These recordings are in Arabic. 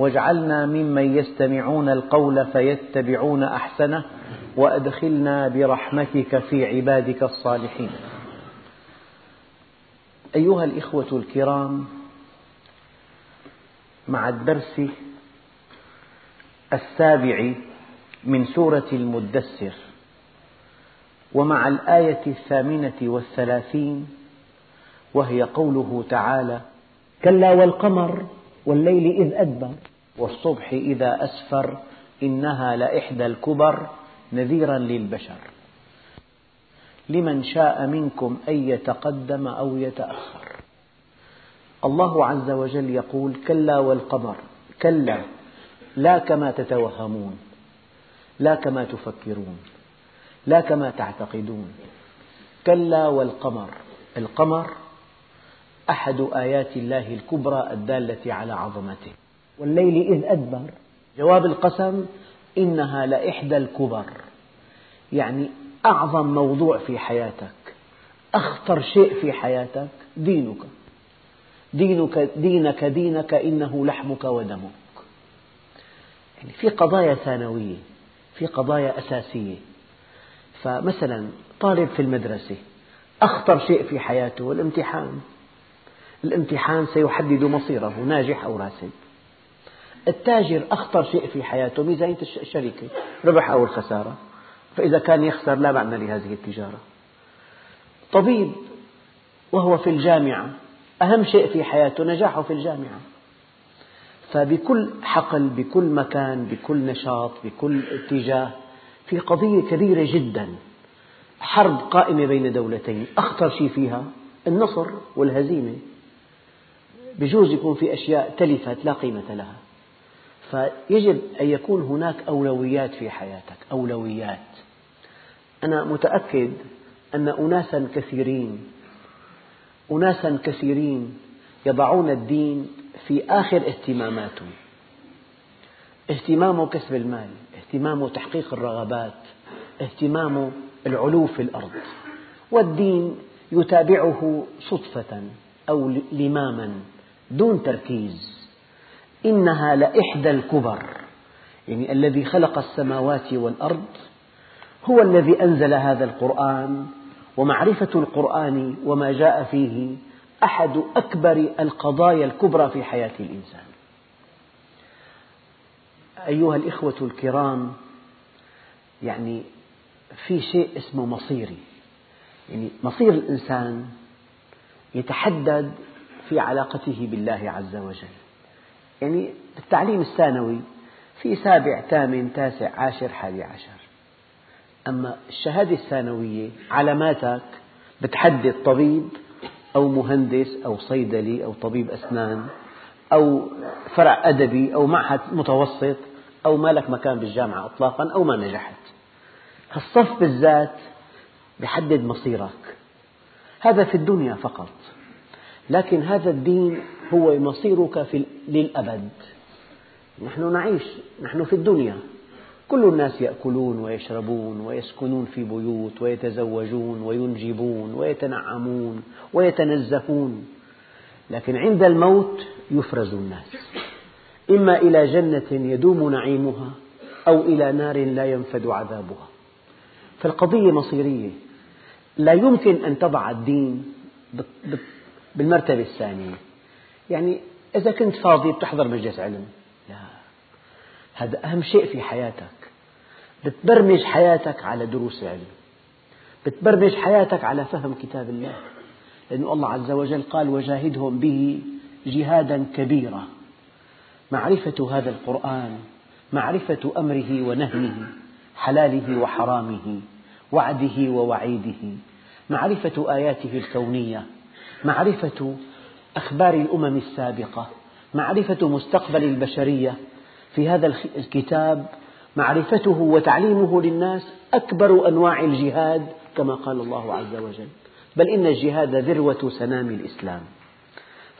واجعلنا ممن يستمعون القول فيتبعون أحسنه وأدخلنا برحمتك في عبادك الصالحين. أيها الإخوة الكرام مع الدرس السابع من سورة المدثر ومع الآية الثامنة والثلاثين وهي قوله تعالى كلا والقمر والليل إذ أدبر. والصبح إذا أسفر إنها لإحدى الكبر نذيرا للبشر. لمن شاء منكم أن يتقدم أو يتأخر. الله عز وجل يقول كلا والقمر كلا لا كما تتوهمون لا كما تفكرون لا كما تعتقدون. كلا والقمر القمر أحد آيات الله الكبرى الدالة على عظمته. والليل إذ أدبر. جواب القسم إنها لإحدى الكبر. يعني أعظم موضوع في حياتك أخطر شيء في حياتك دينك. دينك دينك دينك إنه لحمك ودمك. يعني في قضايا ثانوية في قضايا أساسية. فمثلا طالب في المدرسة أخطر شيء في حياته الامتحان. الامتحان سيحدد مصيره ناجح أو راسب. التاجر أخطر شيء في حياته ميزانية الشركة ربح أو الخسارة فإذا كان يخسر لا معنى لهذه التجارة. طبيب وهو في الجامعة أهم شيء في حياته نجاحه في الجامعة. فبكل حقل بكل مكان بكل نشاط بكل اتجاه في قضية كبيرة جدا. حرب قائمة بين دولتين أخطر شيء فيها النصر والهزيمة. بجوز يكون في أشياء تلفت لا قيمة لها. فيجب أن يكون هناك أولويات في حياتك أولويات. أنا متأكد أن أناسا كثيرين أناسا كثيرين يضعون الدين في آخر اهتماماتهم. اهتمامه كسب المال اهتمامه تحقيق الرغبات اهتمامه العلو في الأرض. والدين يتابعه صدفة أو لماما دون تركيز. إنها لإحدى الكبر. يعني الذي خلق السماوات والأرض هو الذي أنزل هذا القرآن ومعرفة القرآن وما جاء فيه أحد أكبر القضايا الكبرى في حياة الإنسان. أيها الإخوة الكرام يعني في شيء اسمه مصيري. يعني مصير الإنسان يتحدد في علاقته بالله عز وجل. يعني التعليم الثانوي في سابع ثامن تاسع عاشر حادي عشر. أما الشهادة الثانوية علاماتك بتحدد طبيب أو مهندس أو صيدلي أو طبيب أسنان أو فرع أدبي أو معهد متوسط أو ما لك مكان بالجامعة إطلاقا أو ما نجحت. هالصف بالذات يحدد مصيرك. هذا في الدنيا فقط. لكن هذا الدين هو مصيرك في للأبد. نحن نعيش نحن في الدنيا. كل الناس يأكلون ويشربون ويسكنون في بيوت ويتزوجون وينجبون ويتنعمون ويتنزهون لكن عند الموت يفرز الناس. إما إلى جنة يدوم نعيمها أو إلى نار لا ينفد عذابها. فالقضية مصيرية. لا يمكن أن تضع الدين بالمرتبة الثانية. يعني إذا كنت فاضي بتحضر مجلس علم. لا. هذا أهم شيء في حياتك. بتبرمج حياتك على دروس العلم بتبرمج حياتك على فهم كتاب الله. لأن الله عز وجل قال وجاهدهم به جهادا كبيرا. معرفة هذا القرآن معرفة أمره ونهيه حلاله وحرامه وعده ووعيده. معرفة آياته الكونية. معرفة أخبار الأمم السابقة معرفة مستقبل البشرية. في هذا الكتاب معرفته وتعليمه للناس أكبر أنواع الجهاد كما قال الله عز وجل. بل إن الجهاد ذروة سنام الإسلام.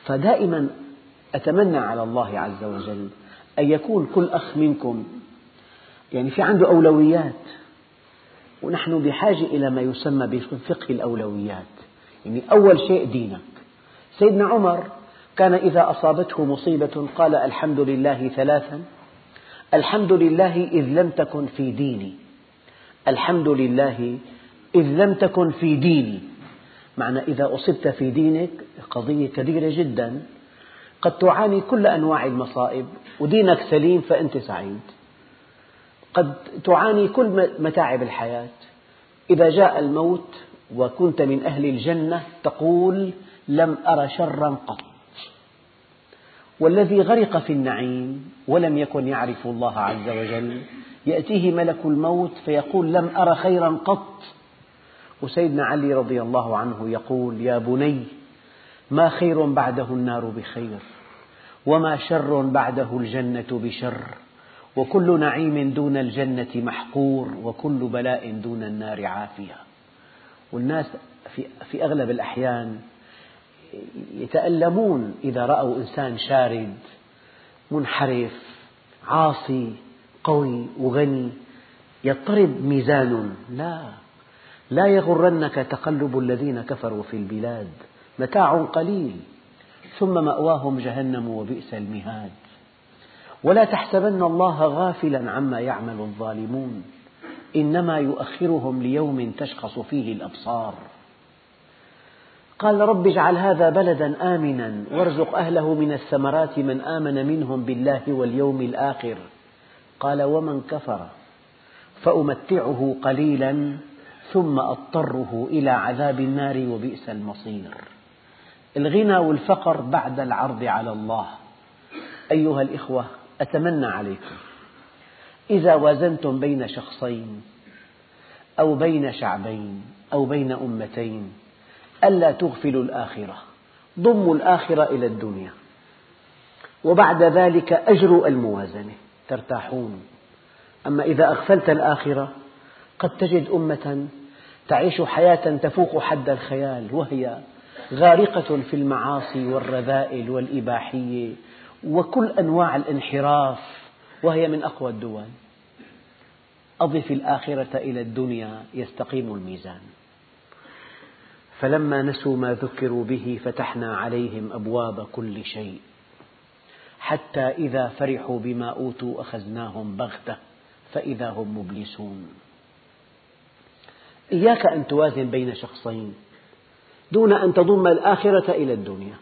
فدائما أتمنى على الله عز وجل أن يكون كل أخ منكم يعني في عنده أولويات ونحن بحاجة إلى ما يسمى بفقه الأولويات. يعني أول شيء دينك. سيدنا عمر كان إذا أصابته مصيبة قال الحمد لله ثلاثا الحمد لله إذ لم تكن في ديني. الحمد لله إذ لم تكن في ديني. معنى إذا أصبت في دينك قضية كبيرة جدا. قد تعاني كل أنواع المصائب ودينك سليم فأنت سعيد. قد تعاني كل متاعب الحياة. إذا جاء الموت وكنت من أهل الجنة تقول لم أر شرا قط. والذي غرق في النعيم ولم يكن يعرف الله عز وجل يأتيه ملك الموت فيقول لم أر خيرا قط. وسيدنا علي رضي الله عنه يقول يا بني ما خير بعده النار بخير وما شر بعده الجنة بشر. وكل نعيم دون الجنة محقور وكل بلاء دون النار عافية. والناس في, في أغلب الأحيان يتألمون إذا رأوا إنسان شارد منحرف عاصي قوي وغني يضطرب ميزان. لا لا يغرنك تقلب الذين كفروا في البلاد متاع قليل ثم مأواهم جهنم وبئس المهاد. ولا تحسبن الله غافلا عما يعمل الظالمون. إنما يؤخرهم ليوم تشخص فيه الأبصار. قال رب اجعل هذا بلدا آمنا وارزق أهله من الثمرات من آمن منهم بالله واليوم الآخر. قال ومن كفر فأمتعه قليلا ثم أضطره إلى عذاب النار وبئس المصير. الغنى والفقر بعد العرض على الله. أيها الإخوة أتمنى عليكم إذا وازنتم بين شخصين أو بين شعبين أو بين أمتين ألا تغفلوا الآخرة ضموا الآخرة إلى الدنيا. وبعد ذلك أجروا الموازنة ترتاحون. أما إذا أغفلت الآخرة قد تجد أمة تعيش حياة تفوق حد الخيال وهي غارقة في المعاصي والرذائل والإباحية وكل أنواع الانحراف. وهي من أقوى الدول. أضف الآخرة إلى الدنيا يستقيم الميزان. فلما نسوا ما ذكروا به فتحنا عليهم أبواب كل شيء. حتى إذا فرحوا بما أوتوا أخذناهم بغتة فإذا هم مبلسون. إياك أن توازن بين شخصين دون أن تضم الآخرة إلى الدنيا.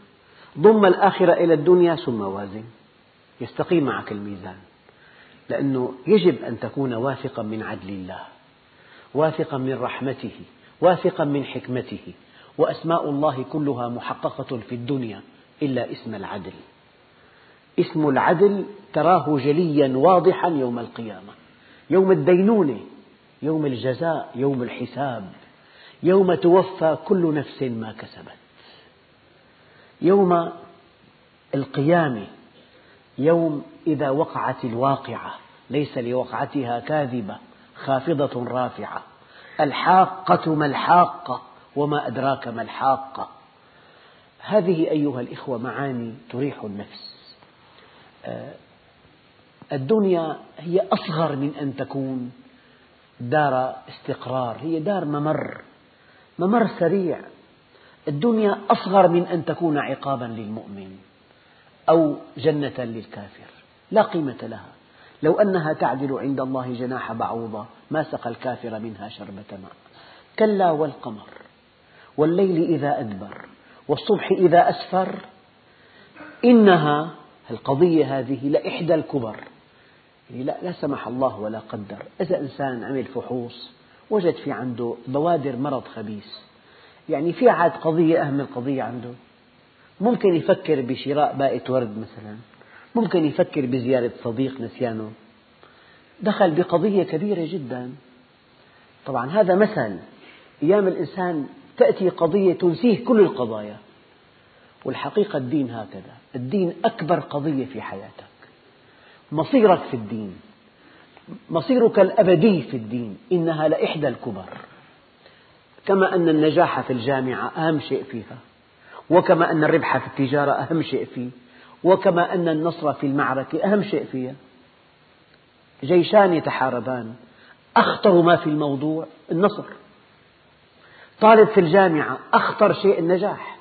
ضم الآخرة إلى الدنيا ثم وازن. يستقيم معك الميزان. لأنه يجب أن تكون واثقا من عدل الله واثقا من رحمته واثقا من حكمته وأسماء الله كلها محققة في الدنيا إلا اسم العدل. اسم العدل تراه جليا واضحا يوم القيامة يوم الدينونة يوم الجزاء يوم الحساب يوم توفى كل نفس ما كسبت يوم القيامة يوم إذا وقعت الواقعة ليس لوقعتها كاذبة خافضة رافعة. الحاقة ما الحاقة وما أدراك ما الحاقة هذه أيها الإخوة معاني تريح النفس. آه، الدنيا هي أصغر من أن تكون دار استقرار هي دار ممر ممر سريع. الدنيا أصغر من أن تكون عقابا للمؤمن. أو جنة للكافر. لا قيمة لها. لو أنها تعدل عند الله جناح بعوضة ما سقى الكافر منها شربة ماء. كلا والقمر. والليل إذا أدبر. والصبح إذا أسفر. إنها القضية هذه لإحدى الكبر. يعني لا, لا سمح الله ولا قدر. إذا إنسان عمل فحوص وجد في عنده بوادر مرض خبيث. يعني في عاد قضية أهم القضية عنده. ممكن يفكر بشراء باقة ورد مثلا ممكن يفكر بزيارة صديق نسيانه. دخل بقضية كبيرة جدا. طبعا هذا مثل. أيام الإنسان تأتي قضية تنسيه كل القضايا. والحقيقة الدين هكذا. الدين أكبر قضية في حياتك. مصيرك في الدين. مصيرك الأبدي في الدين. إنها لإحدى الكبر. كما أن النجاح في الجامعة أهم شيء فيها. وكما أن الربح في التجارة أهم شيء فيه وكما أن النصر في المعركة أهم شيء فيها جيشان يتحاربان أخطر ما في الموضوع النصر. طالب في الجامعة أخطر شيء النجاح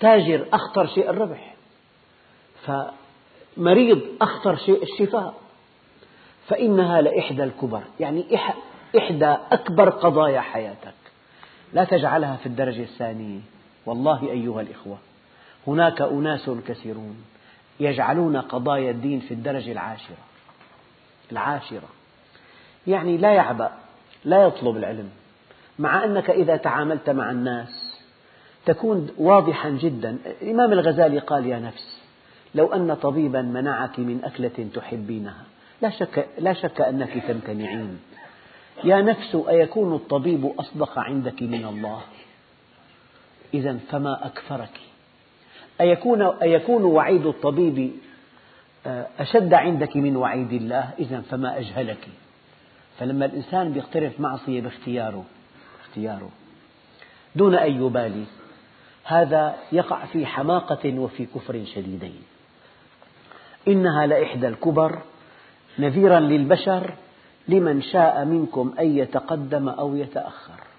تاجر أخطر شيء الربح فمريض أخطر شيء الشفاء. فإنها لإحدى الكبر يعني إحدى أكبر قضايا حياتك. لا تجعلها في الدرجة الثانية. والله أيها الإخوة هناك أناس كثيرون يجعلون قضايا الدين في الدرجة العاشرة. العاشرة. يعني لا يعبأ لا يطلب العلم. مع أنك إذا تعاملت مع الناس تكون واضحا جدا. الإمام الغزالي قال يا نفس لو أن طبيبا منعك من أكلة تحبينها لا شك, لا شك أنك تمتنعين. يا نفس أيكون الطبيب أصدق عندك من الله؟ إذا فما أكفرك أيكون, أيكون وعيد الطبيب آه، أشد عندك من وعيد الله؟ إذا فما أجهلك. فلما الإنسان يقترف معصية باختياره اختياره دون أن يبالي. هذا يقع في حماقة وفي كفر شديدين. إنها لإحدى الكبر نذيرا للبشر لمن شاء منكم أن يتقدم أو يتأخر.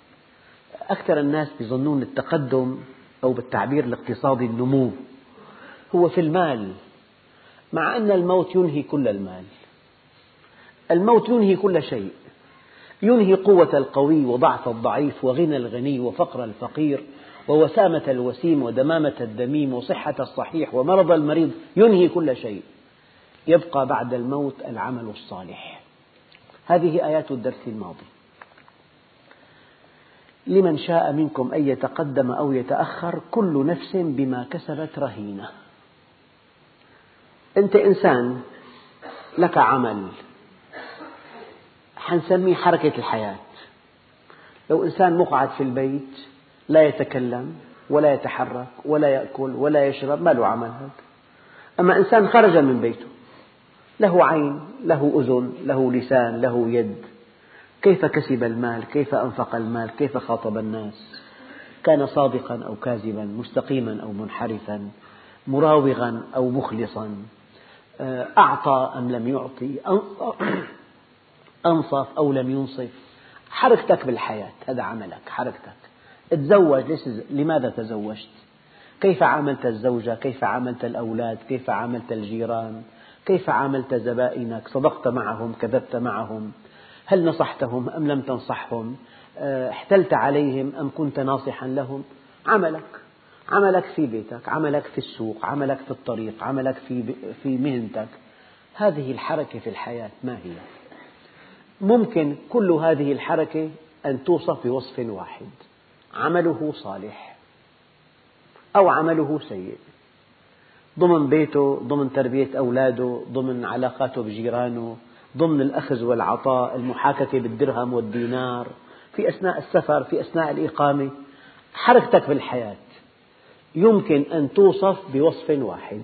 أكثر الناس يظنون التقدم أو بالتعبير الاقتصادي النمو هو في المال مع أن الموت ينهي كل المال. الموت ينهي كل شيء. ينهي قوة القوي وضعف الضعيف وغنى الغني وفقر الفقير ووسامة الوسيم ودمامة الدميم وصحة الصحيح ومرض المريض ينهي كل شيء. يبقى بعد الموت العمل الصالح. هذه آيات الدرس الماضي. لمن شاء منكم أن يتقدم أو يتأخر كل نفس بما كسبت رهينة. أنت إنسان لك عمل. حنسميه حركة الحياة. لو إنسان مقعد في البيت لا يتكلم ولا يتحرك ولا يأكل ولا يشرب ما له عمل هذا. أما إنسان خرج من بيته له عين له أذن له لسان له يد. كيف كسب المال؟ كيف أنفق المال؟ كيف خاطب الناس؟ كان صادقا أو كاذبا مستقيما أو منحرفا مراوغا أو مخلصا. آه، أعطى أم لم يعطي؟ أنصف أو لم ينصف؟ حركتك بالحياة هذا عملك حركتك. تزوج لماذا تزوجت؟ كيف عاملت الزوجة؟ كيف عاملت الأولاد؟ كيف عاملت الجيران؟ كيف عاملت زبائنك؟ صدقت معهم؟ كذبت معهم؟ هل نصحتهم أم لم تنصحهم؟ آه، احتلت عليهم أم كنت ناصحا لهم؟ عملك عملك في بيتك عملك في السوق عملك في الطريق عملك في, في مهنتك. هذه الحركة في الحياة ما هي؟ ممكن كل هذه الحركة أن توصف بوصف واحد عمله صالح أو عمله سيء. ضمن بيته ضمن تربية أولاده ضمن علاقاته بجيرانه ضمن الأخذ والعطاء المحاككة بالدرهم والدينار في أثناء السفر في أثناء الإقامة. حركتك بالحياة يمكن أن توصف بوصف واحد.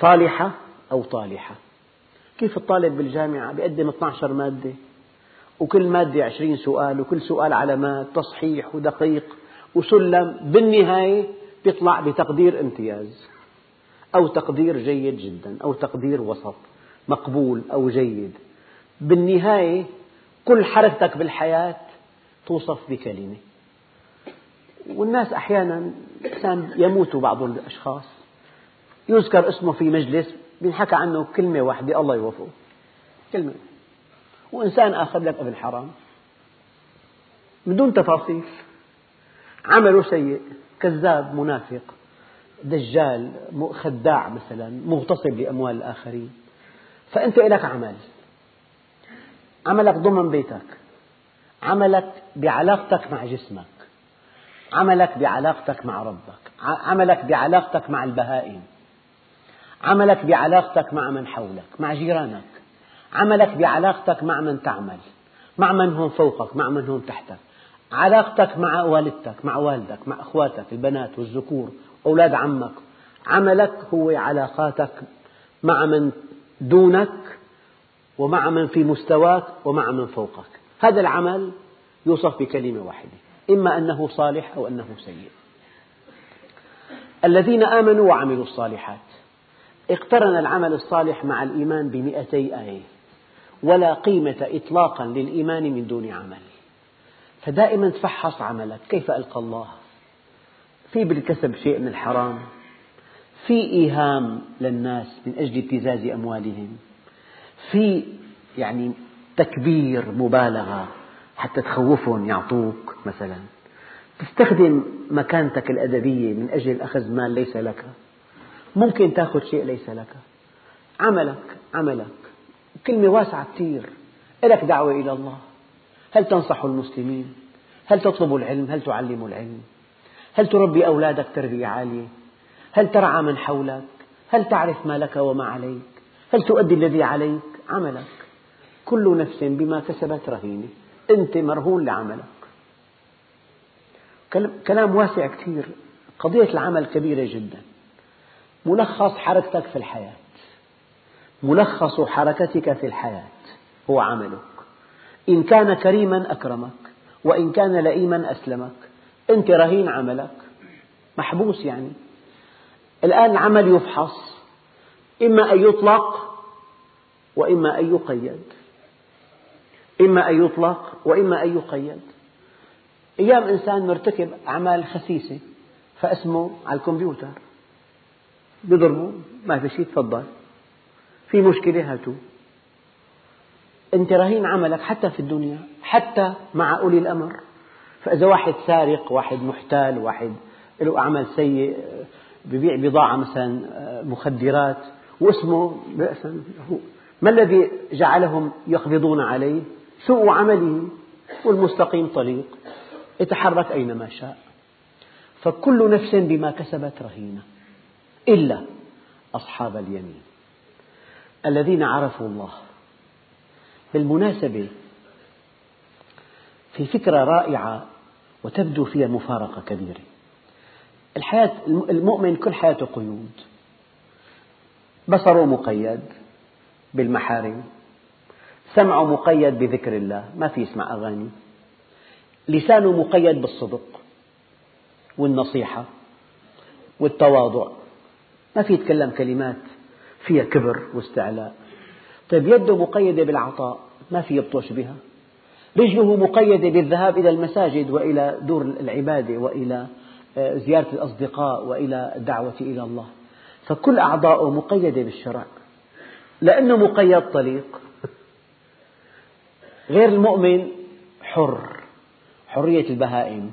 صالحة أو طالحة. كيف الطالب بالجامعة؟ بيقدم 12 مادة وكل مادة 20 سؤال وكل سؤال علامات تصحيح ودقيق وسلم. بالنهاية يطلع بتقدير امتياز. أو تقدير جيد جدا أو تقدير وسط مقبول أو جيد. بالنهاية كل حركتك بالحياة توصف بكلمة. والناس أحيانا يموت بعض الأشخاص. يذكر اسمه في مجلس ينحكى عنه كلمة واحدة الله يوفقه. كلمة. وإنسان آخر لك ابن حرام. بدون تفاصيل. عمله سيء كذاب منافق. دجال خداع مثلا مغتصب لأموال الآخرين. فأنت لك عمل. عملك ضمن بيتك. عملك بعلاقتك مع جسمك. عملك بعلاقتك مع ربك. عملك بعلاقتك مع البهائم. عملك بعلاقتك مع من حولك مع جيرانك. عملك بعلاقتك مع من تعمل مع من هم فوقك مع من هم تحتك. علاقتك مع والدتك مع والدك مع أخواتك البنات والذكور أولاد عمك. عملك هو علاقاتك مع من دونك ومع من في مستواك ومع من فوقك. هذا العمل يوصف بكلمة واحدة إما أنه صالح أو أنه سيء. الذين آمنوا وعملوا الصالحات اقترن العمل الصالح مع الإيمان بمئتي آية ولا قيمة إطلاقا للإيمان من دون عمل. فدائما تفحص عملك كيف ألقى الله؟ في بالكسب شيء من الحرام في إيهام للناس من أجل ابتزاز أموالهم في يعني تكبير مبالغة حتى تخوفهم يعطوك مثلا. تستخدم مكانتك الأدبية من أجل أخذ مال ليس لك. ممكن تأخذ شيء ليس لك. عملك عملك. كلمة واسعة كثير لك دعوة إلى الله. هل تنصح المسلمين؟ هل تطلب العلم؟ هل تعلم العلم؟ هل تربي أولادك تربية عالية؟ هل ترعى من حولك؟ هل تعرف ما لك وما عليك؟ هل تؤدي الذي عليك عملك؟ كل نفس بما كسبت رهينة أنت مرهون لعملك. كلام واسع كثير. قضية العمل كبيرة جدا. ملخص حركتك في الحياة. ملخص حركتك في الحياة هو عملك. إن كان كريما أكرمك وإن كان لئيما أسلمك. أنت رهين عملك. محبوس يعني. الآن العمل يفحص. إما أن يطلق وإما أن يقيد. إما أن يطلق وإما أن يقيد. أيام إنسان مرتكب أعمال خسيسة فاسمه على الكمبيوتر. بيضربوا ما في شيء تفضل. في مشكلة هاتوا أنت رهين عملك حتى في الدنيا حتى مع أولي الأمر. فإذا واحد سارق واحد محتال واحد له أعمال سيء ببيع بضاعة مثلا مخدرات واسمه ما الذي جعلهم يقبضون عليه؟ سوء عمله والمستقيم طريق يتحرك أينما شاء. فكل نفس بما كسبت رهينة إلا أصحاب اليمين الذين عرفوا الله. بالمناسبة في فكرة رائعة وتبدو فيها مفارقة كبيرة. الحياة المؤمن كل حياته قيود. بصره مقيد بالمحارم. سمعه مقيد بذكر الله. ما في يسمع أغاني. لسانه مقيد بالصدق والنصيحة والتواضع. ما في يتكلم كلمات فيها كبر واستعلاء. طيب يده مقيدة بالعطاء. ما في يبطش بها. رجله مقيدة بالذهاب إلى المساجد وإلى دور العبادة وإلى آه، زيارة الأصدقاء وإلى الدعوة إلى الله. فكل أعضاؤه مقيدة بالشرع. لأنه مقيد طليق. غير المؤمن حر حرية البهائم.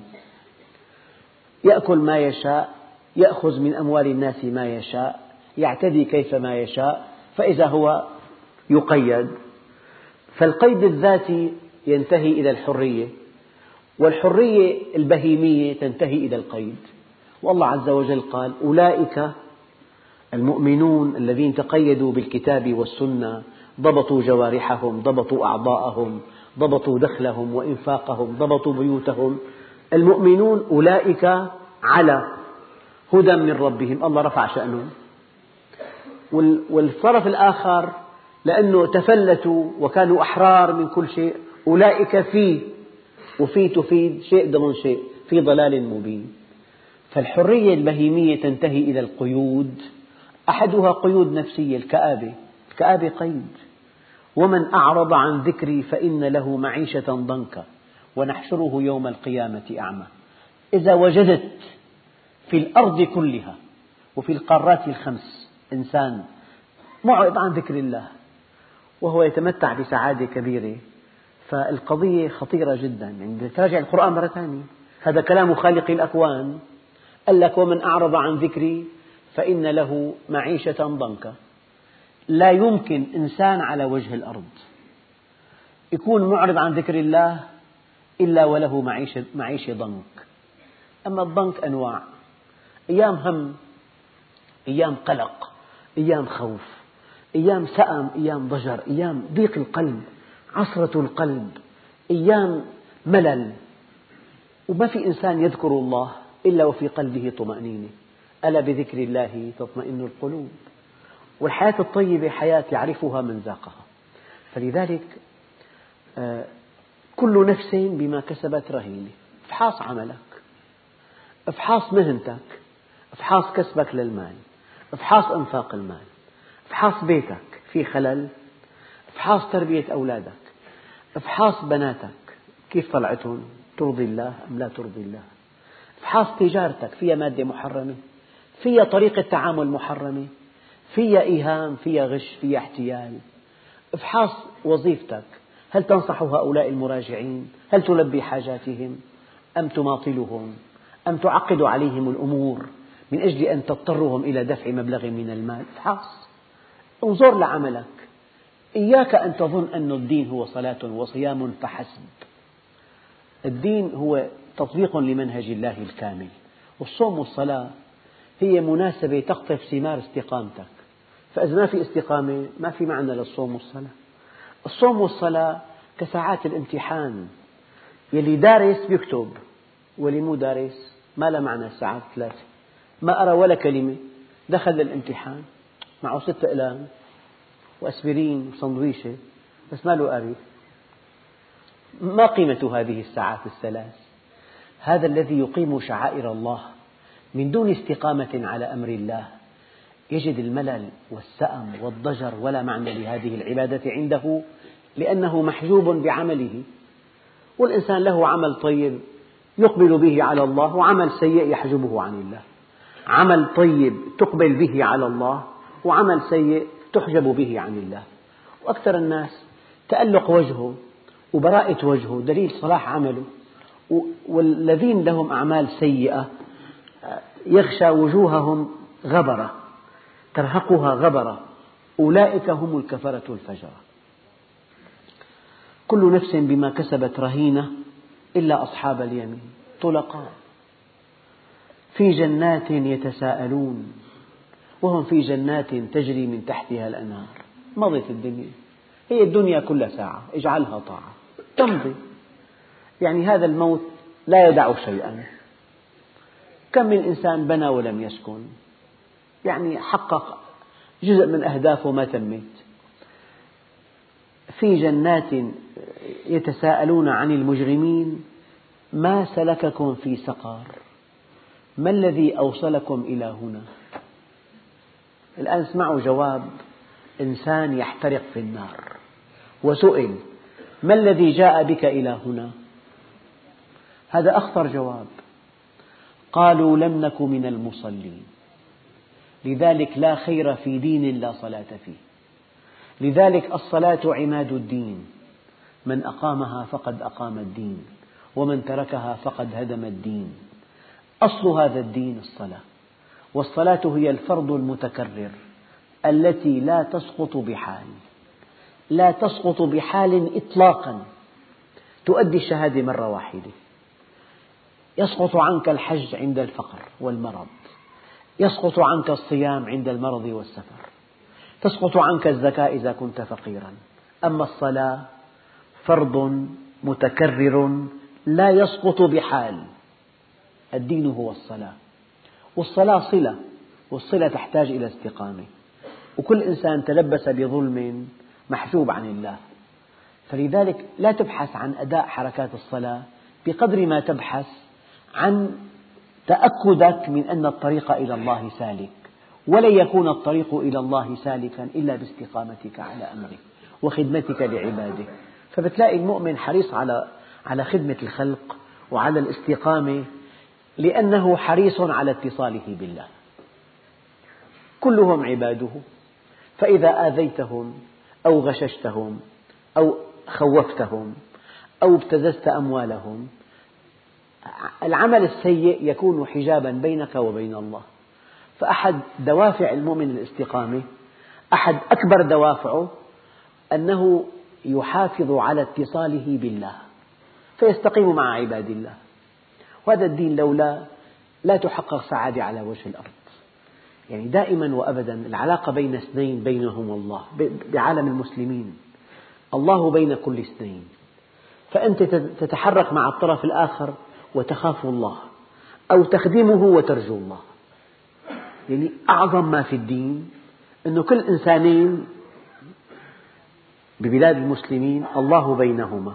يأكل ما يشاء يأخذ من أموال الناس ما يشاء يعتدي كيفما يشاء فإذا هو يقيد. فالقيد الذاتي ينتهي إلى الحرية والحرية البهيمية تنتهي إلى القيد. والله عز وجل قال أولئك المؤمنون الذين تقيدوا بالكتاب والسنة ضبطوا جوارحهم ضبطوا أعضاءهم ضبطوا دخلهم وإنفاقهم ضبطوا بيوتهم. المؤمنون أولئك على هدى من ربهم. الله رفع شأنهم. والطرف الآخر لأنه تفلتوا وكانوا أحرار من كل شيء. أولئك في وفي تفيد شيء ضمن شيء في ضلال مبين. فالحرية البهيمية تنتهي إلى القيود. أحدها قيود نفسية الكآبة. الكآبة قيد. ومن أعرض عن ذكري فإن له معيشة ضنكا. ونحشره يوم القيامة أعمى. إذا وجدت في الأرض كلها وفي القارات الخمس إنسان معرض عن ذكر الله وهو يتمتع بسعادة كبيرة فالقضية خطيرة جدا. يعني تراجع القرآن مرة ثانية هذا كلام خالق الأكوان قال لك ومن أعرض عن ذكري فإن له معيشة ضنكا. لا يمكن إنسان على وجه الأرض يكون معرض عن ذكر الله إلا وله معيشة, معيشة ضنك. أما الضنك أنواع. أيام هم أيام قلق أيام خوف أيام سأم أيام ضجر أيام ضيق القلب. عصرة القلب أيام ملل. وما في إنسان يذكر الله إلا وفي قلبه طمأنينة. ألا بذكر الله تطمئن القلوب. والحياة الطيبة حياة يعرفها من ذاقها. فلذلك آه، كل نفس بما كسبت رهينة. افحاص عملك. افحاص مهنتك. افحاص كسبك للمال. افحاص أنفاق المال. افحاص بيتك في خلل. افحاص تربية أولادك افحاص بناتك كيف طلعتهم؟ ترضي الله أم لا ترضي الله؟ افحاص تجارتك فيها مادة محرمة فيها طريقة تعامل محرمة فيها إيهام فيها غش فيها احتيال. افحاص وظيفتك هل تنصح هؤلاء المراجعين؟ هل تلبي حاجاتهم؟ أم تماطلهم؟ أم تعقد عليهم الأمور من أجل أن تضطرهم إلى دفع مبلغ من المال؟ افحص انظر لعملك. إياك أن تظن أن الدين هو صلاة وصيام فحسب. الدين هو تطبيق لمنهج الله الكامل. والصوم والصلاة هي مناسبة تقطف ثمار استقامتك. فإذا ما في استقامة ما في معنى للصوم والصلاة. الصوم والصلاة كساعات الامتحان. يلي دارس بيكتب واللي مو دارس ما له معنى الساعات ثلاثة ما أرى ولا كلمة دخل للامتحان. معه ست أقلام. وأسبرين وسندويشة بس ما له قاري ما قيمة هذه الساعات الثلاث؟ هذا الذي يقيم شعائر الله من دون استقامة على أمر الله. يجد الملل والسأم والضجر ولا معنى لهذه العبادة عنده لأنه محجوب بعمله. والإنسان له عمل طيب يقبل به على الله وعمل سيء يحجبه عن الله. عمل طيب تقبل به على الله وعمل سيء تحجب به عن الله. وأكثر الناس تألق وجهه وبراءة وجهه دليل صلاح عمله. والذين لهم أعمال سيئة يغشى وجوههم غبرة ترهقها غبرة. أولئك هم الكفرة الفجرة كل نفس بما كسبت رهينة إلا أصحاب اليمين طلقاء. في جنات يتساءلون. وهم في جنات تجري من تحتها الأنهار. مضت الدنيا. هي الدنيا كل ساعة. اجعلها طاعة. تمضي. يعني هذا الموت لا يدع شيئا. كم من إنسان بنى ولم يسكن. يعني حقق جزء من أهدافه ما تمت. في جنات يتساءلون عن المجرمين. ما سلككم في سقر؟ ما الذي أوصلكم إلى هنا؟ الآن اسمعوا جواب إنسان يحترق في النار. وسئل ما الذي جاء بك إلى هنا؟ هذا أخطر جواب. قالوا لم نك من المصلين. لذلك لا خير في دين لا صلاة فيه. لذلك الصلاة عماد الدين. من أقامها فقد أقام الدين ومن تركها فقد هدم الدين. أصل هذا الدين الصلاة. والصلاة هي الفرض المتكرر التي لا تسقط بحال. لا تسقط بحال إطلاقا. تؤدي الشهادة مرة واحدة. يسقط عنك الحج عند الفقر والمرض. يسقط عنك الصيام عند المرض والسفر. تسقط عنك الزكاة إذا كنت فقيرا. أما الصلاة فرض متكرر لا يسقط بحال. الدين هو الصلاة. والصلاة صلة والصلة تحتاج إلى استقامة. وكل إنسان تلبس بظلم محجوب عن الله. فلذلك لا تبحث عن أداء حركات الصلاة بقدر ما تبحث عن تأكدك من أن الطريق إلى الله سالك. ولن يكون الطريق إلى الله سالكا إلا باستقامتك على أمره وخدمتك لعباده فبتلاقي المؤمن حريص على على خدمة الخلق وعلى الاستقامة لأنه حريص على اتصاله بالله. كلهم عباده. فإذا آذيتهم أو غششتهم أو خوفتهم أو ابتززت أموالهم العمل السيء يكون حجابا بينك وبين الله. فأحد دوافع المؤمن الاستقامة أحد أكبر دوافعه أنه يحافظ على اتصاله بالله فيستقيم مع عباد الله. وهذا الدين لولا لا تحقق سعادة على وجه الأرض. يعني دائما وأبدا العلاقة بين اثنين بينهم الله بعالم المسلمين. الله بين كل اثنين. فأنت تتحرك مع الطرف الآخر وتخاف الله أو تخدمه وترجو الله. يعني أعظم ما في الدين أنه كل إنسانين ببلاد المسلمين الله بينهما.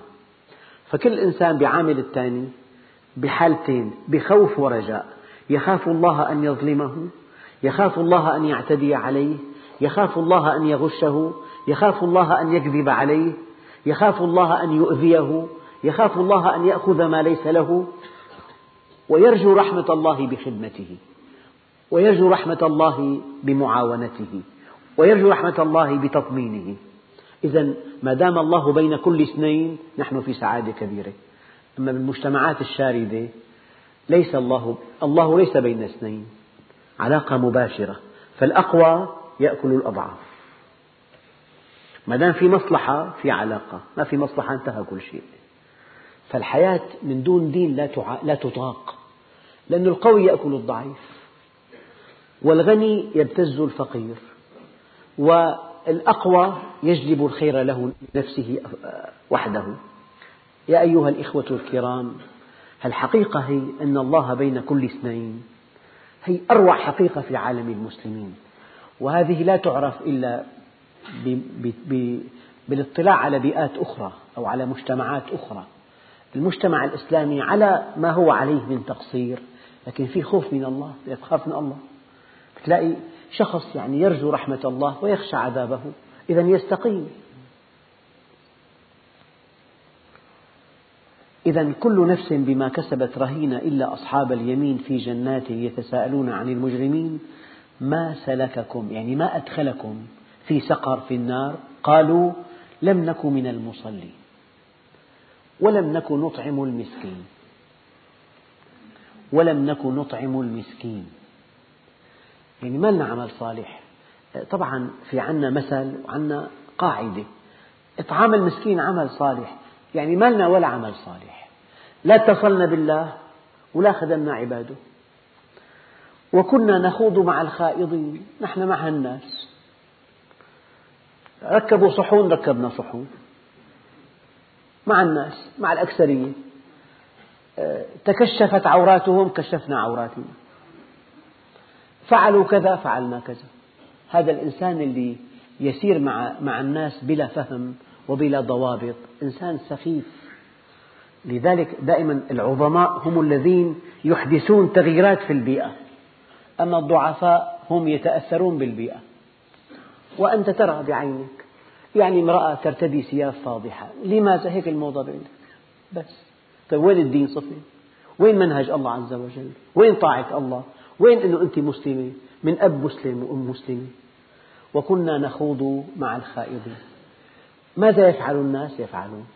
فكل إنسان بيعامل الثاني بحالتين بخوف ورجاء. يخاف الله أن يظلمه يخاف الله أن يعتدي عليه يخاف الله أن يغشه يخاف الله أن يكذب عليه يخاف الله أن يؤذيه يخاف الله أن يأخذ ما ليس له. ويرجو رحمة الله بخدمته ويرجو رحمة الله بمعاونته ويرجو رحمة الله بتطمينه. إذا ما دام الله بين كل اثنين نحن في سعادة كبيرة. أما بالمجتمعات الشاردة ليس الله الله ليس بين اثنين علاقة مباشرة فالأقوى يأكل الأضعاف. ما دام في مصلحة في علاقة ما في مصلحة انتهى كل شيء. فالحياة من دون دين لا تطاق لأن القوي يأكل الضعيف والغني يبتز الفقير والأقوى يجلب الخير له لنفسه وحده. يا أيها الإخوة الكرام الحقيقة هي أن الله بين كل اثنين هي أروع حقيقة في عالم المسلمين وهذه لا تعرف إلا بالاطلاع على بيئات أخرى أو على مجتمعات أخرى. المجتمع الإسلامي على ما هو عليه من تقصير لكن في خوف من الله يخاف من الله. تلاقي شخص يعني يرجو رحمة الله ويخشى عذابه إذا يستقيم. إذا كل نفس بما كسبت رهينة إلا أصحاب اليمين في جنات يتساءلون عن المجرمين ما سلككم؟ يعني ما أدخلكم في سقر في النار؟ قالوا لم نك من المصلين ولم نك نطعم المسكين ولم نك نطعم المسكين. يعني ما لنا عمل صالح. طبعا في عنا مثل وعنا قاعدة. إطعام المسكين عمل صالح. يعني ما لنا ولا عمل صالح. لا اتصلنا بالله ولا خدمنا عباده. وكنا نخوض مع الخائضين نحن مع الناس. ركبوا صحون ركبنا صحون. مع الناس مع الأكثرية تكشفت عوراتهم كشفنا عوراتنا. فعلوا كذا فعلنا كذا. هذا الإنسان اللي يسير مع الناس بلا فهم وبلا ضوابط. إنسان سخيف. لذلك دائما العظماء هم الذين يحدثون تغييرات في البيئة. أما الضعفاء هم يتأثرون بالبيئة. وأنت ترى بعينك. يعني امرأة ترتدي ثياب فاضحة. لماذا هيك الموضة عندك بس. طيب وين الدين صفي؟ وين منهج الله عز وجل؟ وين طاعة الله؟ وين أنه أنت مسلمة؟ من أب مسلم وأم مسلمة. وكنا نخوض مع الخائضين. ماذا يفعل الناس؟ يفعلون.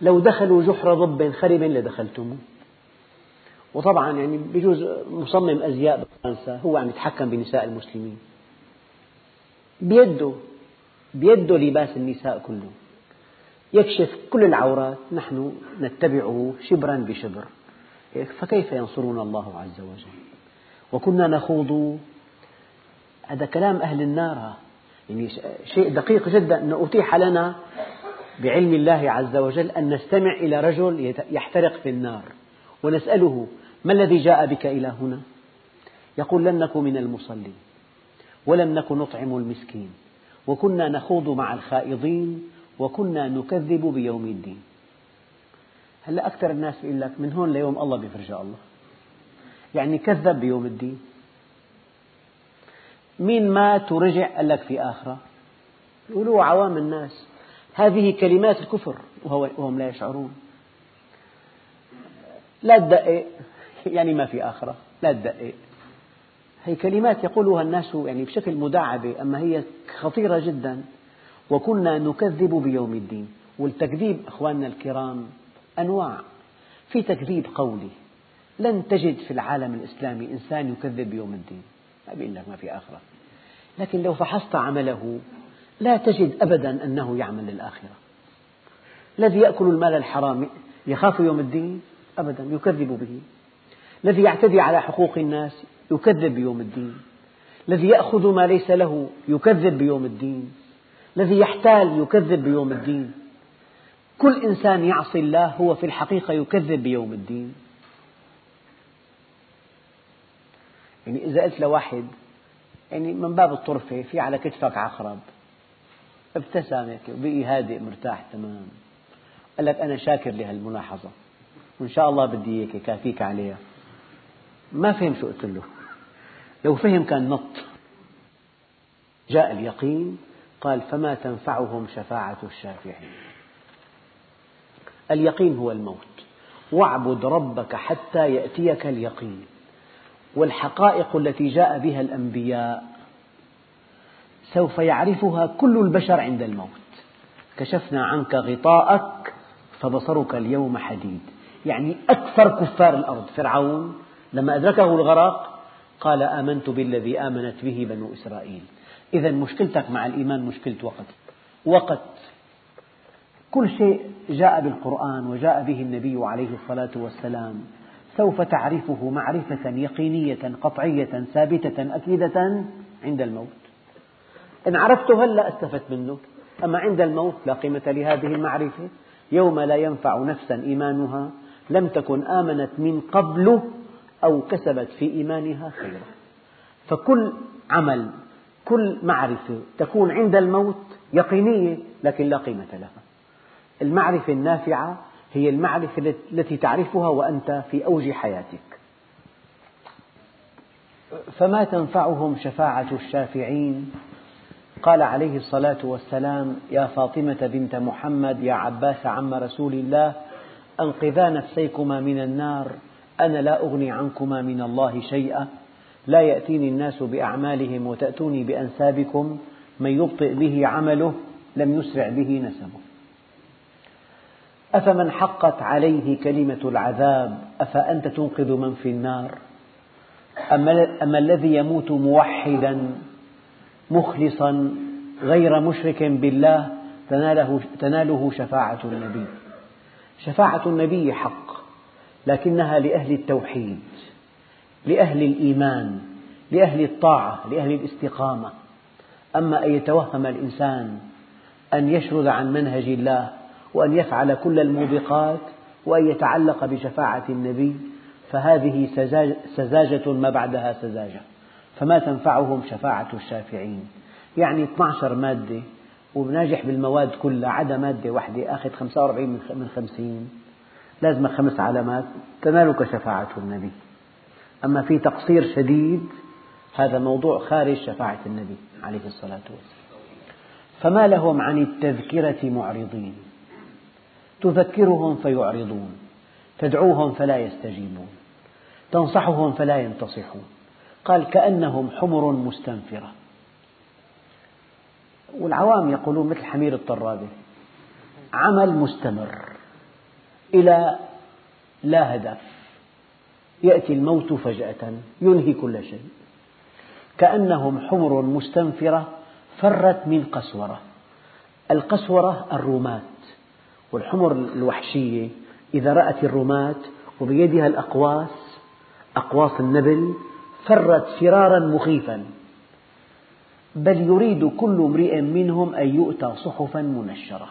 لو دخلوا جحر ضب خرب لدخلتموه وطبعا يعني بجوز مصمم أزياء بفرنسا هو عم يتحكم بنساء المسلمين. بيده بيده لباس النساء كله يكشف كل العورات نحن نتبعه شبرا بشبر. فكيف ينصرون الله عز وجل؟ وكنا نخوض هذا كلام أهل النار يعني شيء دقيق جدا أنه أتيح لنا بعلم الله عز وجل أن نستمع إلى رجل يحترق في النار. ونسأله ما الذي جاء بك إلى هنا؟ يقول لم نكن من المصلين ولم نكن نطعم المسكين وكنا نخوض مع الخائضين وكنا نكذب بيوم الدين. هلا أكثر الناس يقول لك من هون ليوم الله بيفرجى الله؟ يعني كذب بيوم الدين. مين مات ورجع قال لك في آخرة؟ يقولوا عوام الناس. هذه كلمات الكفر وهم لا يشعرون. لا تدقق يعني ما في آخرة. لا تدقق هي كلمات يقولها الناس يعني بشكل مداعبة أما هي خطيرة جدا. وكنا نكذب بيوم الدين. والتكذيب أخواننا الكرام أنواع. في تكذيب قولي. لن تجد في العالم الإسلامي إنسان يكذب بيوم الدين. ما بيقول لك ما في آخرة. لكن لو فحصت عمله لا تجد أبدا أنه يعمل للآخرة. الذي يأكل المال الحرام يخاف يوم الدين؟ أبدا يكذب به. الذي يعتدي على حقوق الناس يكذب بيوم الدين. الذي يأخذ ما ليس له يكذب بيوم الدين. الذي يحتال يكذب بيوم الدين. كل إنسان يعصي الله هو في الحقيقة يكذب بيوم الدين. يعني إذا قلت لواحد يعني من باب الطرفة في على كتفك عقرب. ابتسم وبقي هادئ مرتاح تمام. قال لك أنا شاكر لهالملاحظة. وإن شاء الله بدي إياك كافيك عليها. ما فهم شو قلت له. لو فهم كان نط. جاء اليقين قال فما تنفعهم شفاعة الشافعين. اليقين هو الموت. واعبد ربك حتى يأتيك اليقين. والحقائق التي جاء بها الأنبياء. سوف يعرفها كل البشر عند الموت. كشفنا عنك غطاءك فبصرك اليوم حديد. يعني أكثر كفار الأرض. فرعون لما أدركه الغرق قال آمنت بالذي آمنت به بنو إسرائيل. إذا مشكلتك مع الإيمان مشكلة وقت. وقت. كل شيء جاء بالقرآن وجاء به النبي عليه الصلاة والسلام. سوف تعرفه معرفة يقينية قطعية ثابتة أكيدة عند الموت. إن عرفته هلأ أستفدت منه؟ أما عند الموت لا قيمة لهذه المعرفة. يوم لا ينفع نفسا إيمانها لم تكن آمنت من قبل أو كسبت في إيمانها خيرا. فكل عمل كل معرفة تكون عند الموت يقينية لكن لا قيمة لها. المعرفة النافعة هي المعرفة التي تعرفها وأنت في أوج حياتك. فما تنفعهم شفاعة الشافعين؟ قال عليه الصلاة والسلام يا فاطمة بنت محمد يا عباس عم رسول الله أنقذا نفسيكما من النار أنا لا أغني عنكما من الله شيئا لا يأتيني الناس بأعمالهم وتأتوني بأنسابكم من يبطئ به عمله لم يسرع به نسبه. أفمن حقت عليه كلمة العذاب؟ أفأنت تنقذ من في النار؟ أما الذي يموت موحدا مخلصا غير مشرك بالله تناله, تناله شفاعة النبي. شفاعة النبي حق لكنها لأهل التوحيد لأهل الإيمان لأهل الطاعة لأهل الاستقامة. أما أن يتوهم الإنسان أن يشرد عن منهج الله وأن يفعل كل الموبقات وأن يتعلق بشفاعة النبي فهذه سذاجة ما بعدها سذاجة. فما تنفعهم شفاعة الشافعين؟ يعني 12 مادة وناجح بالمواد كلها عدا مادة واحدة أخذ 45 من 50 لازم خمس علامات تنالك شفاعة النبي. أما في تقصير شديد هذا موضوع خارج شفاعة النبي عليه الصلاة والسلام. فما لهم عن التذكرة معرضين؟ تذكرهم فيعرضون تدعوهم فلا يستجيبون تنصحهم فلا ينتصحون. قال كأنهم حمر مستنفرة. والعوام يقولون مثل حمير الطرابة عمل مستمر إلى لا هدف يأتي الموت فجأة ينهي كل شيء. كأنهم حمر مستنفرة فرت من قسورة القسورة الرماة والحمر الوحشية إذا رأت الرماة وبيدها الأقواس أقواس النبل فرت فرارا مخيفا. بل يريد كل امرئ منهم أن يؤتى صحفا منشرة.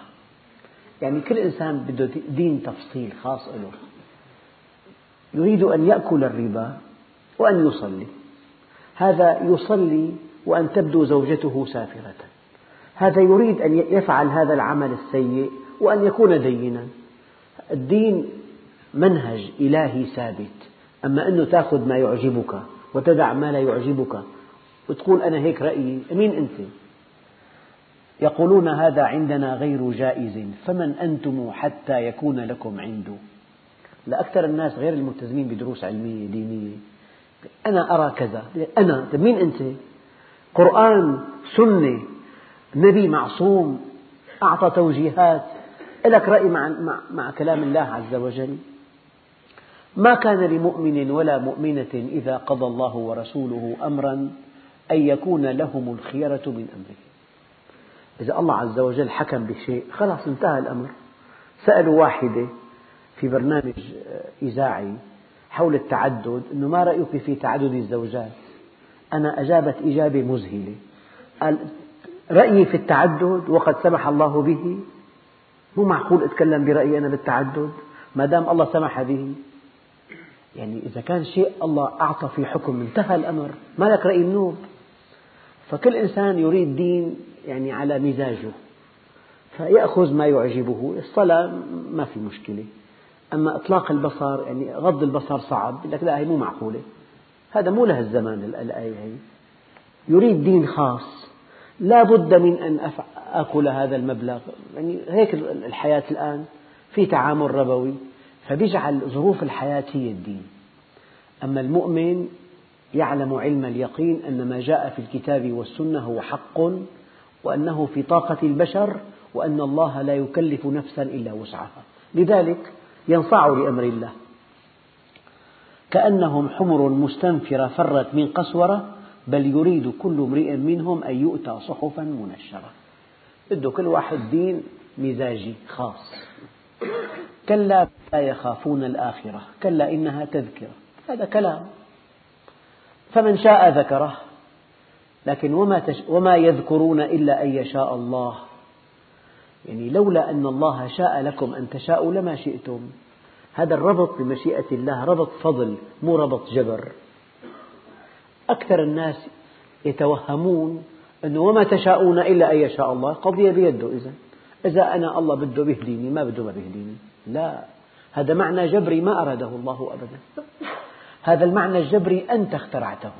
يعني كل إنسان بده دين تفصيل خاص له يريد أن يأكل الربا وأن يصلي. هذا يصلي وأن تبدو زوجته سافرة. هذا يريد أن يفعل هذا العمل السيء وأن يكون دينا. الدين منهج إلهي ثابت. أما أنه تأخذ ما يعجبك وتدع ما لا يعجبك وتقول أنا هيك رأيي مين أنت؟ يقولون هذا عندنا غير جائز. فمن أنتم حتى يكون لكم عنده؟ لأكثر الناس غير الملتزمين بدروس علمية دينية. أنا أرى كذا. أنا طيب مين أنت؟ قرآن سنة نبي معصوم أعطى توجيهات. لك رأي مع, مع, مع كلام الله عز وجل؟ ما كان لمؤمن ولا مؤمنة إذا قضى الله ورسوله أمرا أن يكون لهم الخيرة من أمره. إذا الله عز وجل حكم بشيء خلاص انتهى الأمر. سألوا واحدة في برنامج إذاعي حول التعدد أنه ما رأيك في تعدد الزوجات؟ أنا أجابت إجابة مذهلة. قال رأيي في التعدد وقد سمح الله به مو معقول أتكلم برأيي أنا بالتعدد؟ ما دام الله سمح به. يعني إذا كان شيء الله أعطى في حكم انتهى الأمر. ما لك رأي النوب فكل إنسان يريد دين يعني على مزاجه. فيأخذ ما يعجبه. الصلاة ما في مشكلة. أما إطلاق البصر يعني غض البصر صعب لك لا هي مو معقولة. هذا مو له الزمان الآية. هي يريد دين خاص. لا بد من أن آكل هذا المبلغ. يعني هيك الحياة الآن في تعامل ربوي فبيجعل ظروف الحياة هي الدين. أما المؤمن يعلم علم اليقين أن ما جاء في الكتاب والسنة هو حق وأنه في طاقة البشر وأن الله لا يكلف نفسا إلا وسعها. لذلك ينصاع لأمر الله. كأنهم حمر مستنفرة فرت من قسورة بل يريد كل امرئ منهم أن يؤتى صحفا منشرة. بده كل واحد دين مزاجي خاص. كلا لا يخافون الآخرة كلا إنها تذكرة. هذا كلام. فمن شاء ذكره لكن وما, تش... وما يذكرون إلا أن يشاء الله. يعني لولا أن الله شاء لكم أن تشاءوا لما شئتم. هذا الربط بمشيئة الله ربط فضل مو ربط جبر. أكثر الناس يتوهمون أنه وما تشاءون إلا أن يشاء الله. قضية بيده إذا إذا أنا الله بده بيهديني ما بده ما بيهديني لا. هذا معنى جبري ما أراده الله أبدا. هذا المعنى الجبري أنت اخترعته.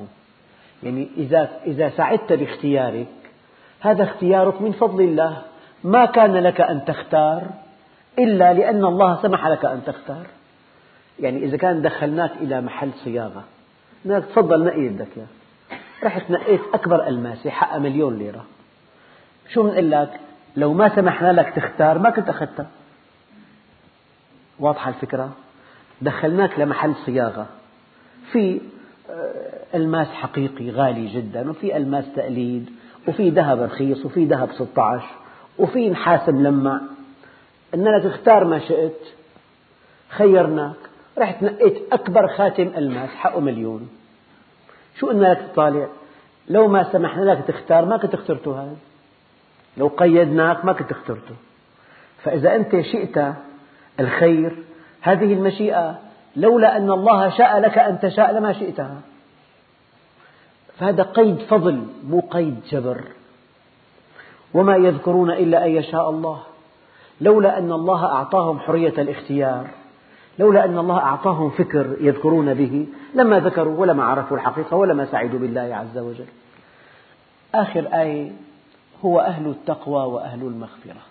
يعني إذا إذا سعدت باختيارك هذا اختيارك من فضل الله. ما كان لك أن تختار إلا لأن الله سمح لك أن تختار. يعني إذا كان دخلناك إلى محل صياغة. قلنا تفضل نقي بدك إياه رحت نقيت أكبر ألماسة حقها مليون ليرة. شو بنقول لك؟ لو ما سمحنا لك تختار ما كنت أخذتها واضحة الفكرة؟ دخلناك لمحل صياغة. في آه، ألماس حقيقي غالي جدا وفي ألماس تقليد وفي ذهب رخيص وفي ذهب 16 وفي نحاس ملمع قلنا لك اختار ما شئت خيرناك. رحت نقيت أكبر خاتم ألماس حقه مليون. شو قلنا لك تطالع لو ما سمحنا لك تختار ما كنت اخترته هذا. لو قيدناك ما كنت اخترته. فإذا أنت شئت الخير هذه المشيئة لولا أن الله شاء لك أن تشاء لما شئتها. فهذا قيد فضل مو قيد جبر. وما يذكرون إلا أن يشاء الله. لولا أن الله أعطاهم حرية الاختيار. لولا أن الله أعطاهم فكر يذكرون به لما ذكروا ولما عرفوا الحقيقة ولما سعدوا بالله عز وجل. آخر آية هو أهل التقوى وأهل المغفرة.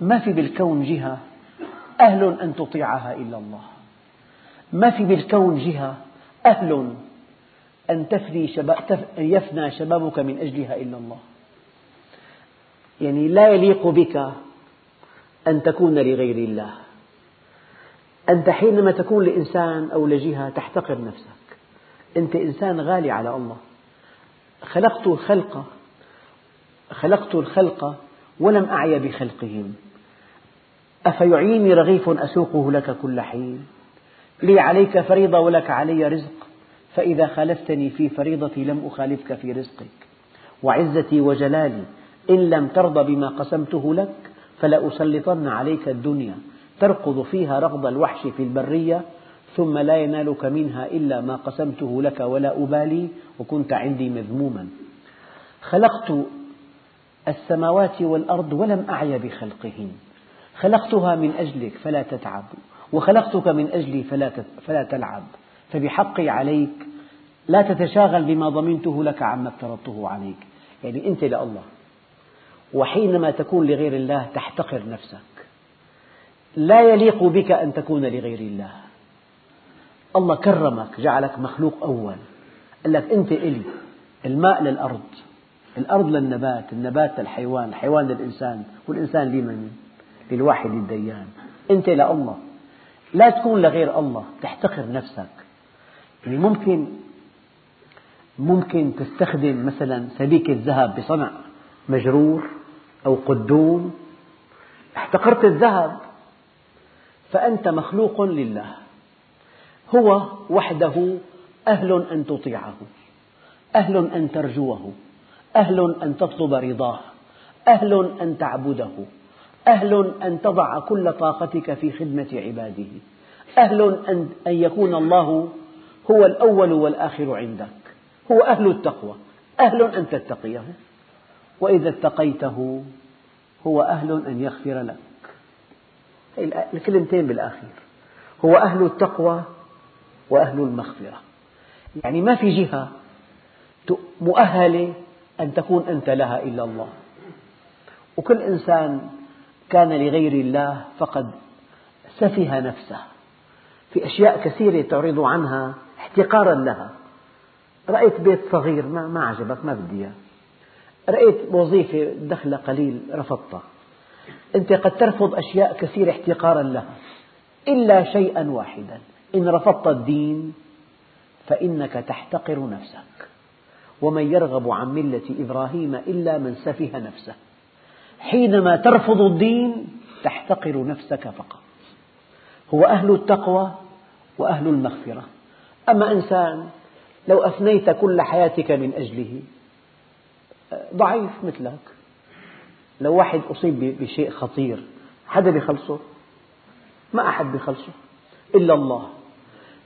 ما في بالكون جهة أهل أن تطيعها إلا الله. ما في بالكون جهة أهل أن تفني شباب يفنى شبابك من أجلها إلا الله. يعني لا يليق بك أن تكون لغير الله. أنت حينما تكون لإنسان أو لجهة تحتقر نفسك أنت إنسان غالي على الله. خلقت الخلق خلقت الخلق ولم أعي بخلقهم. أفيعيني رغيف أسوقه لك كل حين؟ لي عليك فريضة ولك علي رزق. فإذا خالفتني في فريضتي لم أخالفك في رزقك. وعزتي وجلالي إن لم ترضى بما قسمته لك فلأسلطن عليك الدنيا. تركض فيها ركض الوحش في البرية ثم لا ينالك منها إلا ما قسمته لك ولا أبالي وكنت عندي مذموما. خلقت السماوات والأرض ولم أعي بخلقهن. خلقتها من أجلك فلا تتعب وخلقتك من أجلي فلا فلا تلعب. فبحقي عليك لا تتشاغل بما ضمنته لك عما افترضته عليك. يعني أنت لله وحينما تكون لغير الله تحتقر نفسك. لا يليق بك أن تكون لغير الله. الله كرمك جعلك مخلوق أول. قال لك أنت إلي الماء للأرض الأرض للنبات النبات للحيوان الحيوان للإنسان والإنسان لمن؟ للواحد الديان أنت لله لا تكون لغير الله تحتقر نفسك. يعني ممكن ممكن تستخدم مثلا سبيكة ذهب بصنع مجرور أو قدوم. احتقرت الذهب فأنت مخلوق لله. هو وحده أهل أن تطيعه أهل أن ترجوه أهل أن تطلب رضاه أهل أن تعبده أهل أن تضع كل طاقتك في خدمة عباده أهل أن يكون الله هو الأول والآخر عندك هو أهل التقوى أهل أن تتقيه. وإذا اتقيته هو أهل أن يغفر لك. الكلمتين بالآخير. هو أهل التقوى وأهل المغفرة. يعني ما في جهة مؤهلة أن تكون أنت لها إلا الله. وكل إنسان كان لغير الله فقد سفه نفسه في أشياء كثيرة تعرض عنها احتقارا لها. رأيت بيت صغير ما, ما عجبك ما بدي إياه. رأيت وظيفة دخلها قليل رفضتها. أنت قد ترفض أشياء كثيرة احتقارا لها إلا شيئا واحدا. إن رفضت الدين فإنك تحتقر نفسك. ومن يرغب عن ملة إبراهيم إلا من سفه نفسه. حينما ترفض الدين تحتقر نفسك فقط. هو أهل التقوى وأهل المغفرة. أما إنسان لو أفنيت كل حياتك من أجله ضعيف مثلك. لو واحد أصيب بشيء خطير حدا بيخلصه؟ ما أحد بيخلصه إلا الله.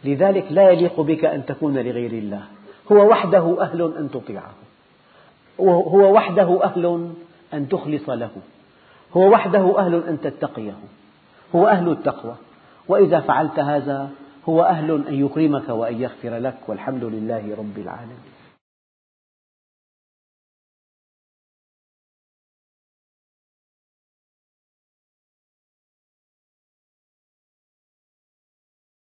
لذلك لا يليق بك أن تكون لغير الله. هو وحده أهل أن تطيعه. هو وحده أهل أن تخلص له. هو وحده أهل أن تتقيه. هو أهل التقوى. وإذا فعلت هذا هو أهل أن يكرمك وأن يغفر لك والحمد لله رب العالمين.